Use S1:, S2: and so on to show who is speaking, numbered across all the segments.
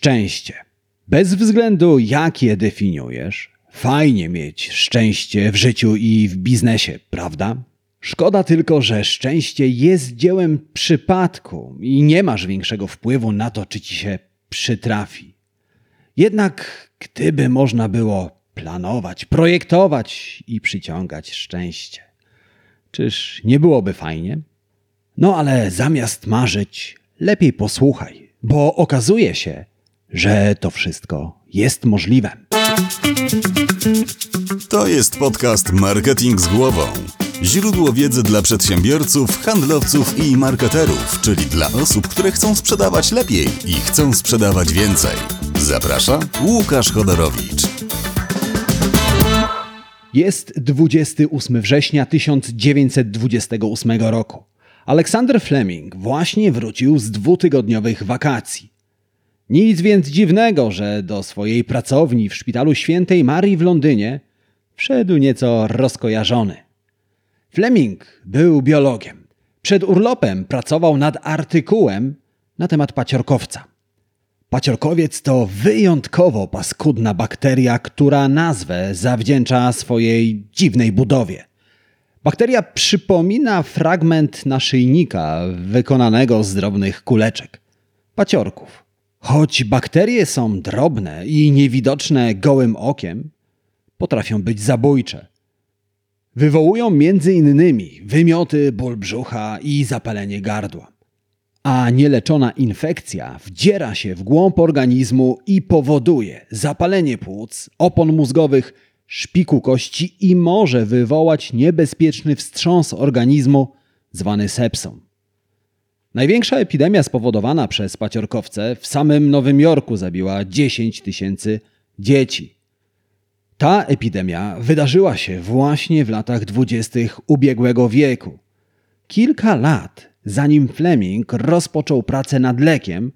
S1: Szczęście. Bez względu jak je definiujesz, fajnie mieć szczęście w życiu i w biznesie, prawda? Szkoda tylko, że szczęście jest dziełem przypadku i nie masz większego wpływu na to, czy ci się przytrafi. Jednak gdyby można było planować, projektować i przyciągać szczęście, czyż nie byłoby fajnie? No ale zamiast marzyć, lepiej posłuchaj, bo okazuje się, że to wszystko jest możliwe.
S2: To jest podcast Marketing z głową. Źródło wiedzy dla przedsiębiorców, handlowców i marketerów, czyli dla osób, które chcą sprzedawać lepiej i chcą sprzedawać więcej. Zaprasza Łukasz Chodorowicz.
S1: Jest 28 września 1928 roku. Aleksander Fleming właśnie wrócił z dwutygodniowych wakacji. Nic więc dziwnego, że do swojej pracowni w szpitalu świętej Marii w Londynie wszedł nieco rozkojarzony. Fleming był biologiem. Przed urlopem pracował nad artykułem na temat paciorkowca. Paciorkowiec to wyjątkowo paskudna bakteria, która nazwę zawdzięcza swojej dziwnej budowie. Bakteria przypomina fragment naszyjnika wykonanego z drobnych kuleczek paciorków. Choć bakterie są drobne i niewidoczne gołym okiem, potrafią być zabójcze. Wywołują innymi wymioty, ból brzucha i zapalenie gardła. A nieleczona infekcja wdziera się w głąb organizmu i powoduje zapalenie płuc, opon mózgowych, szpiku kości i może wywołać niebezpieczny wstrząs organizmu zwany sepsą. Największa epidemia spowodowana przez paciorkowce w samym Nowym Jorku zabiła 10 tysięcy dzieci. Ta epidemia wydarzyła się właśnie w latach dwudziestych ubiegłego wieku. Kilka lat zanim Fleming rozpoczął pracę nad lekiem,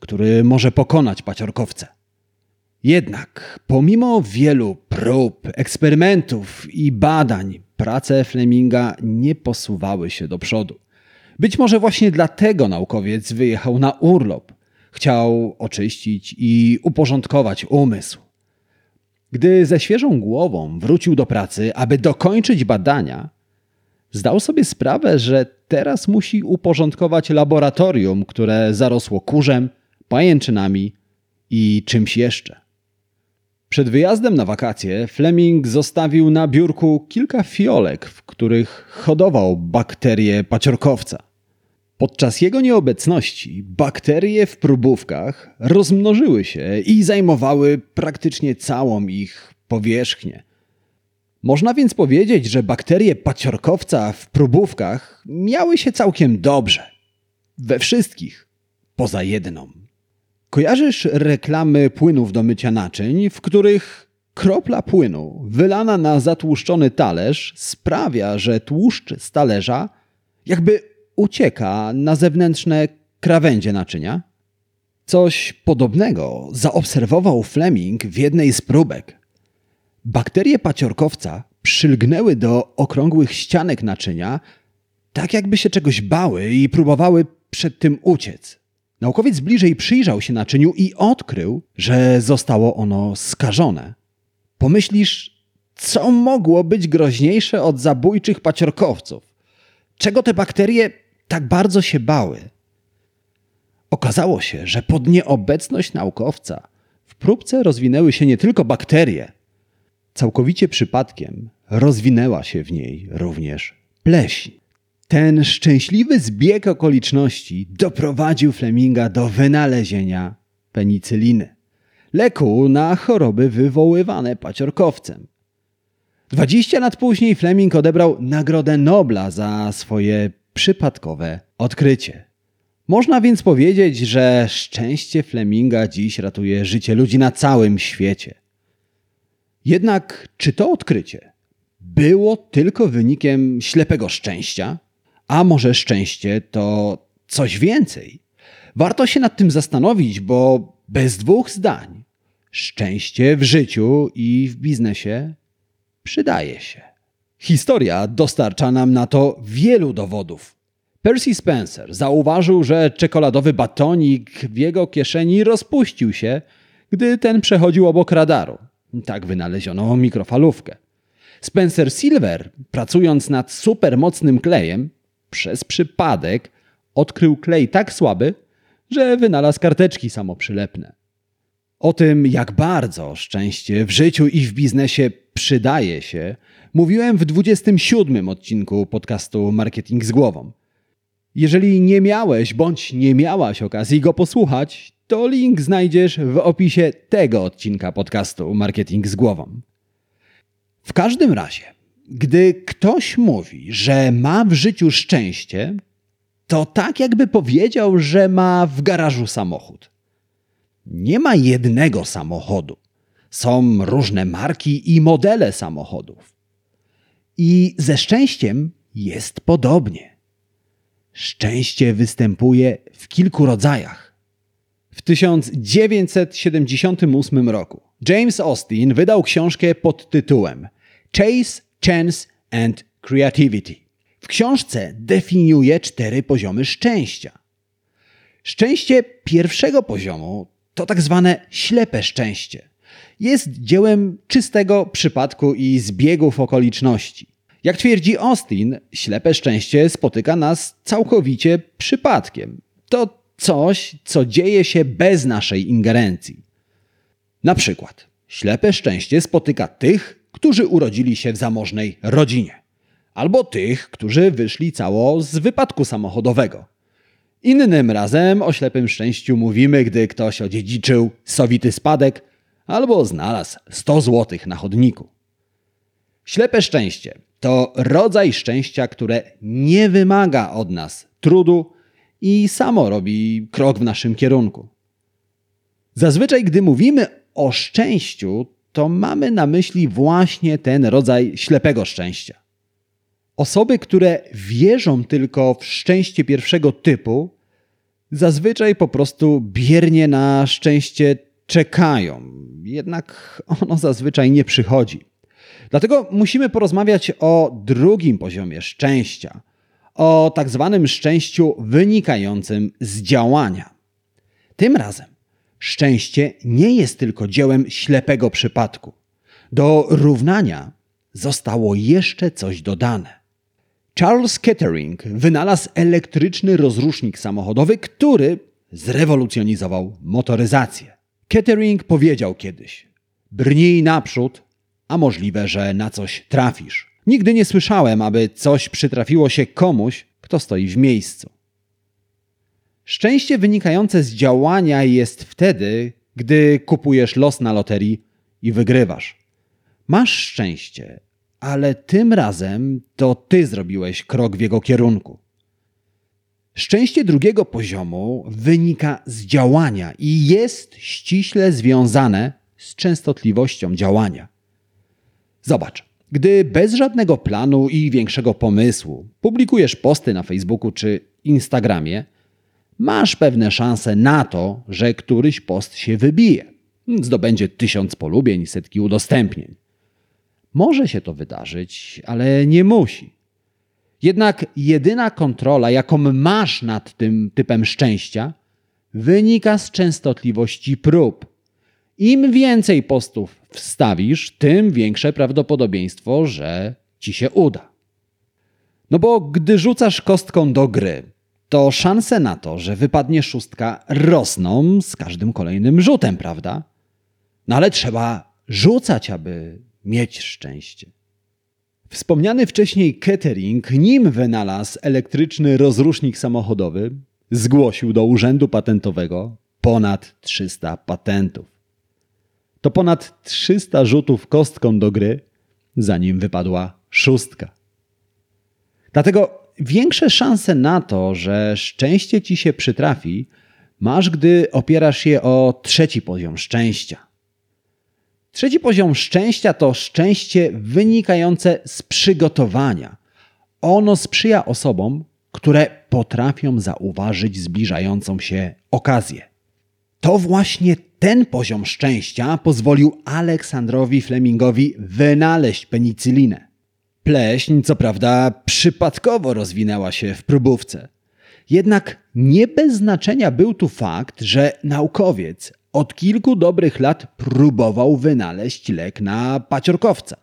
S1: który może pokonać paciorkowce. Jednak pomimo wielu prób, eksperymentów i badań, prace Fleminga nie posuwały się do przodu. Być może właśnie dlatego naukowiec wyjechał na urlop. Chciał oczyścić i uporządkować umysł. Gdy ze świeżą głową wrócił do pracy, aby dokończyć badania, zdał sobie sprawę, że teraz musi uporządkować laboratorium, które zarosło kurzem, pajęczynami i czymś jeszcze. Przed wyjazdem na wakacje Fleming zostawił na biurku kilka fiolek, w których hodował bakterie paciorkowca. Podczas jego nieobecności bakterie w próbówkach rozmnożyły się i zajmowały praktycznie całą ich powierzchnię. Można więc powiedzieć, że bakterie paciorkowca w próbówkach miały się całkiem dobrze. We wszystkich, poza jedną. Kojarzysz reklamy płynów do mycia naczyń, w których kropla płynu wylana na zatłuszczony talerz sprawia, że tłuszcz z talerza jakby ucieka na zewnętrzne krawędzie naczynia? Coś podobnego zaobserwował Fleming w jednej z próbek. Bakterie paciorkowca przylgnęły do okrągłych ścianek naczynia, tak jakby się czegoś bały i próbowały przed tym uciec. Naukowiec bliżej przyjrzał się naczyniu i odkrył, że zostało ono skażone. Pomyślisz, co mogło być groźniejsze od zabójczych paciorkowców? Czego te bakterie tak bardzo się bały? Okazało się, że pod nieobecność naukowca w próbce rozwinęły się nie tylko bakterie, Całkowicie przypadkiem rozwinęła się w niej również pleśń. Ten szczęśliwy zbieg okoliczności doprowadził Fleminga do wynalezienia penicyliny, leku na choroby wywoływane paciorkowcem. 20 lat później Fleming odebrał Nagrodę Nobla za swoje przypadkowe odkrycie. Można więc powiedzieć, że szczęście Fleminga dziś ratuje życie ludzi na całym świecie. Jednak czy to odkrycie było tylko wynikiem ślepego szczęścia? A może szczęście to coś więcej? Warto się nad tym zastanowić, bo bez dwóch zdań szczęście w życiu i w biznesie przydaje się. Historia dostarcza nam na to wielu dowodów. Percy Spencer zauważył, że czekoladowy batonik w jego kieszeni rozpuścił się, gdy ten przechodził obok radaru. Tak wynaleziono mikrofalówkę. Spencer Silver, pracując nad supermocnym klejem, przez przypadek odkrył klej tak słaby, że wynalazł karteczki samoprzylepne. O tym, jak bardzo szczęście w życiu i w biznesie przydaje się, mówiłem w 27 odcinku podcastu Marketing z głową. Jeżeli nie miałeś bądź nie miałaś okazji go posłuchać, to link znajdziesz w opisie tego odcinka podcastu Marketing z głową. W każdym razie, gdy ktoś mówi, że ma w życiu szczęście, to tak jakby powiedział, że ma w garażu samochód. Nie ma jednego samochodu. Są różne marki i modele samochodów. I ze szczęściem jest podobnie. Szczęście występuje w kilku rodzajach. W 1978 roku James Austin wydał książkę pod tytułem Chase, Chance and Creativity. W książce definiuje cztery poziomy szczęścia. Szczęście pierwszego poziomu to tak zwane ślepe szczęście. Jest dziełem czystego przypadku i zbiegów okoliczności. Jak twierdzi Austin, ślepe szczęście spotyka nas całkowicie przypadkiem. To coś, co dzieje się bez naszej ingerencji. Na przykład, ślepe szczęście spotyka tych, którzy urodzili się w zamożnej rodzinie, albo tych, którzy wyszli cało z wypadku samochodowego. Innym razem o ślepym szczęściu mówimy, gdy ktoś odziedziczył sowity spadek albo znalazł 100 złotych na chodniku. Ślepe szczęście to rodzaj szczęścia, które nie wymaga od nas trudu i samo robi krok w naszym kierunku. Zazwyczaj, gdy mówimy o szczęściu, to mamy na myśli właśnie ten rodzaj ślepego szczęścia. Osoby, które wierzą tylko w szczęście pierwszego typu, zazwyczaj po prostu biernie na szczęście czekają, jednak ono zazwyczaj nie przychodzi. Dlatego musimy porozmawiać o drugim poziomie szczęścia, o tak zwanym szczęściu wynikającym z działania. Tym razem szczęście nie jest tylko dziełem ślepego przypadku. Do równania zostało jeszcze coś dodane. Charles Kettering wynalazł elektryczny rozrusznik samochodowy, który zrewolucjonizował motoryzację. Kettering powiedział kiedyś: Brnij naprzód, a możliwe, że na coś trafisz. Nigdy nie słyszałem, aby coś przytrafiło się komuś, kto stoi w miejscu. Szczęście wynikające z działania jest wtedy, gdy kupujesz los na loterii i wygrywasz. Masz szczęście, ale tym razem to ty zrobiłeś krok w jego kierunku. Szczęście drugiego poziomu wynika z działania i jest ściśle związane z częstotliwością działania. Zobacz, gdy bez żadnego planu i większego pomysłu publikujesz posty na Facebooku czy Instagramie, masz pewne szanse na to, że któryś post się wybije. Zdobędzie tysiąc polubień i setki udostępnień. Może się to wydarzyć, ale nie musi. Jednak jedyna kontrola, jaką masz nad tym typem szczęścia, wynika z częstotliwości prób. Im więcej postów wstawisz, tym większe prawdopodobieństwo, że ci się uda. No bo gdy rzucasz kostką do gry, to szanse na to, że wypadnie szóstka, rosną z każdym kolejnym rzutem, prawda? No ale trzeba rzucać, aby mieć szczęście. Wspomniany wcześniej Kettering, nim wynalazł elektryczny rozrusznik samochodowy, zgłosił do Urzędu Patentowego ponad 300 patentów. To ponad 300 rzutów kostką do gry, zanim wypadła szóstka. Dlatego większe szanse na to, że szczęście ci się przytrafi, masz, gdy opierasz je o trzeci poziom szczęścia. Trzeci poziom szczęścia to szczęście wynikające z przygotowania. Ono sprzyja osobom, które potrafią zauważyć zbliżającą się okazję. To właśnie ten poziom szczęścia pozwolił Aleksandrowi Flemingowi wynaleźć penicylinę. Pleśń, co prawda, przypadkowo rozwinęła się w próbówce. Jednak nie bez znaczenia był tu fakt, że naukowiec od kilku dobrych lat próbował wynaleźć lek na paciorkowca.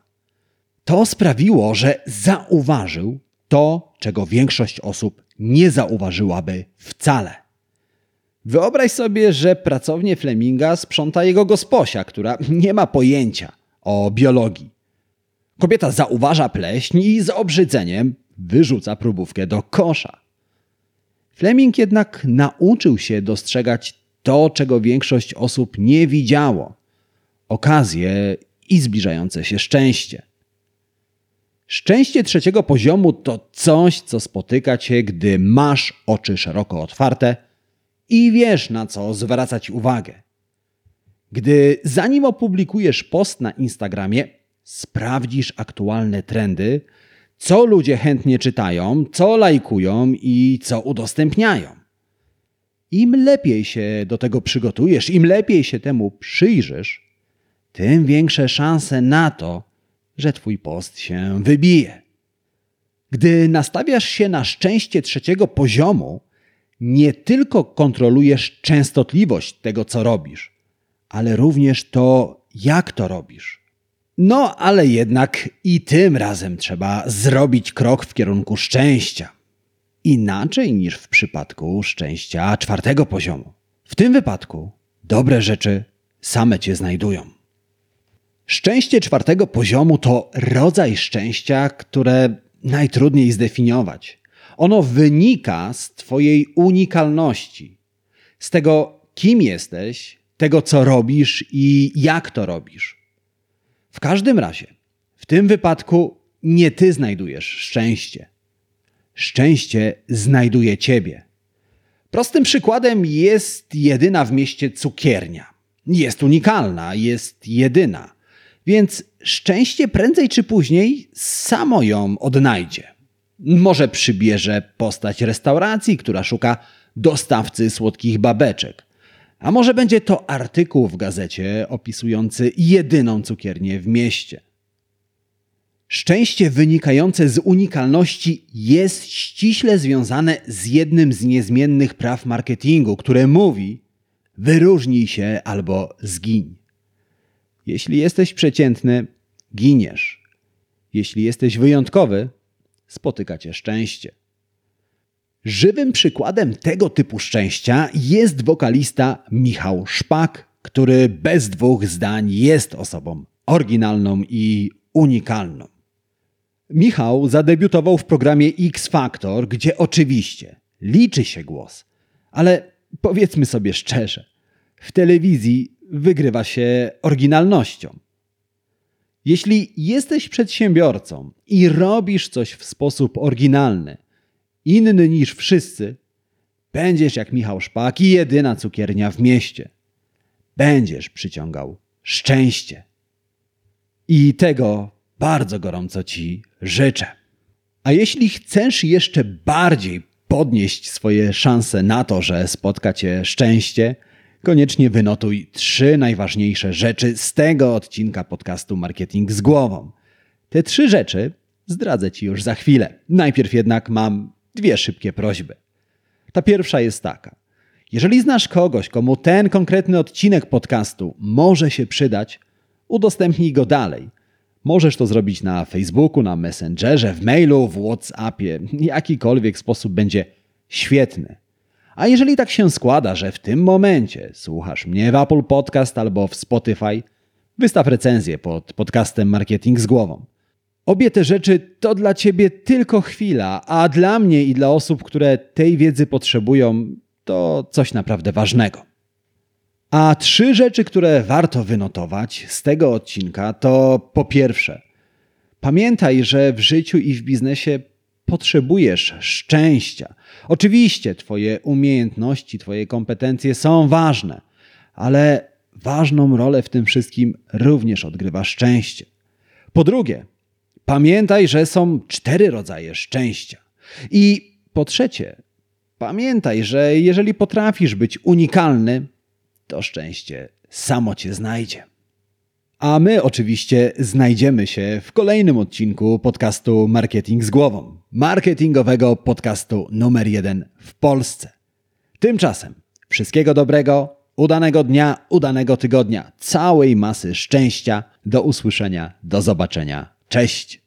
S1: To sprawiło, że zauważył to, czego większość osób nie zauważyłaby wcale. Wyobraź sobie, że pracownię Fleminga sprząta jego gosposia, która nie ma pojęcia o biologii. Kobieta zauważa pleśń i z obrzydzeniem wyrzuca próbówkę do kosza. Fleming jednak nauczył się dostrzegać to, czego większość osób nie widziało okazje i zbliżające się szczęście. Szczęście trzeciego poziomu to coś, co spotyka cię, gdy masz oczy szeroko otwarte i wiesz, na co zwracać uwagę. Gdy zanim opublikujesz post na Instagramie, sprawdzisz aktualne trendy, co ludzie chętnie czytają, co lajkują i co udostępniają. Im lepiej się do tego przygotujesz, im lepiej się temu przyjrzysz, tym większe szanse na to, że Twój post się wybije. Gdy nastawiasz się na szczęście trzeciego poziomu, nie tylko kontrolujesz częstotliwość tego, co robisz, ale również to, jak to robisz. No, ale jednak i tym razem trzeba zrobić krok w kierunku szczęścia. Inaczej niż w przypadku szczęścia czwartego poziomu. W tym wypadku dobre rzeczy same cię znajdują. Szczęście czwartego poziomu to rodzaj szczęścia, które najtrudniej zdefiniować. Ono wynika z Twojej unikalności, z tego, kim jesteś, tego, co robisz i jak to robisz. W każdym razie, w tym wypadku nie Ty znajdujesz szczęście. Szczęście znajduje Ciebie. Prostym przykładem jest jedyna w mieście cukiernia. Jest unikalna, jest jedyna, więc szczęście prędzej czy później samo ją odnajdzie. Może przybierze postać restauracji, która szuka dostawcy słodkich babeczek. A może będzie to artykuł w gazecie opisujący jedyną cukiernię w mieście. Szczęście wynikające z unikalności jest ściśle związane z jednym z niezmiennych praw marketingu, które mówi: wyróżnij się albo zgiń. Jeśli jesteś przeciętny, giniesz. Jeśli jesteś wyjątkowy, spotyka cię szczęście. Żywym przykładem tego typu szczęścia jest wokalista Michał Szpak, który bez dwóch zdań jest osobą oryginalną i unikalną. Michał zadebiutował w programie X Factor, gdzie oczywiście liczy się głos, ale powiedzmy sobie szczerze, w telewizji wygrywa się oryginalnością. Jeśli jesteś przedsiębiorcą i robisz coś w sposób oryginalny, inny niż wszyscy, będziesz jak Michał Szpak i jedyna cukiernia w mieście. Będziesz przyciągał szczęście. I tego bardzo gorąco Ci życzę. A jeśli chcesz jeszcze bardziej podnieść swoje szanse na to, że spotka Cię szczęście, koniecznie wynotuj trzy najważniejsze rzeczy z tego odcinka podcastu Marketing z głową. Te trzy rzeczy zdradzę Ci już za chwilę. Najpierw jednak mam dwie szybkie prośby. Ta pierwsza jest taka. Jeżeli znasz kogoś, komu ten konkretny odcinek podcastu może się przydać, udostępnij go dalej. Możesz to zrobić na Facebooku, na Messengerze, w mailu, w WhatsAppie. Jakikolwiek sposób będzie świetny. A jeżeli tak się składa, że w tym momencie słuchasz mnie w Apple Podcast albo w Spotify, wystaw recenzję pod podcastem Marketing z głową. Obie te rzeczy to dla ciebie tylko chwila, a dla mnie i dla osób, które tej wiedzy potrzebują, to coś naprawdę ważnego. A trzy rzeczy, które warto wynotować z tego odcinka, to po pierwsze, pamiętaj, że w życiu i w biznesie potrzebujesz szczęścia. Oczywiście, Twoje umiejętności, Twoje kompetencje są ważne, ale ważną rolę w tym wszystkim również odgrywa szczęście. Po drugie, pamiętaj, że są cztery rodzaje szczęścia. I po trzecie, pamiętaj, że jeżeli potrafisz być unikalny, to szczęście samo cię znajdzie. A my oczywiście znajdziemy się w kolejnym odcinku podcastu Marketing z głową. Marketingowego podcastu numer jeden w Polsce. Tymczasem wszystkiego dobrego, udanego dnia, udanego tygodnia, całej masy szczęścia. Do usłyszenia, do zobaczenia. Cześć!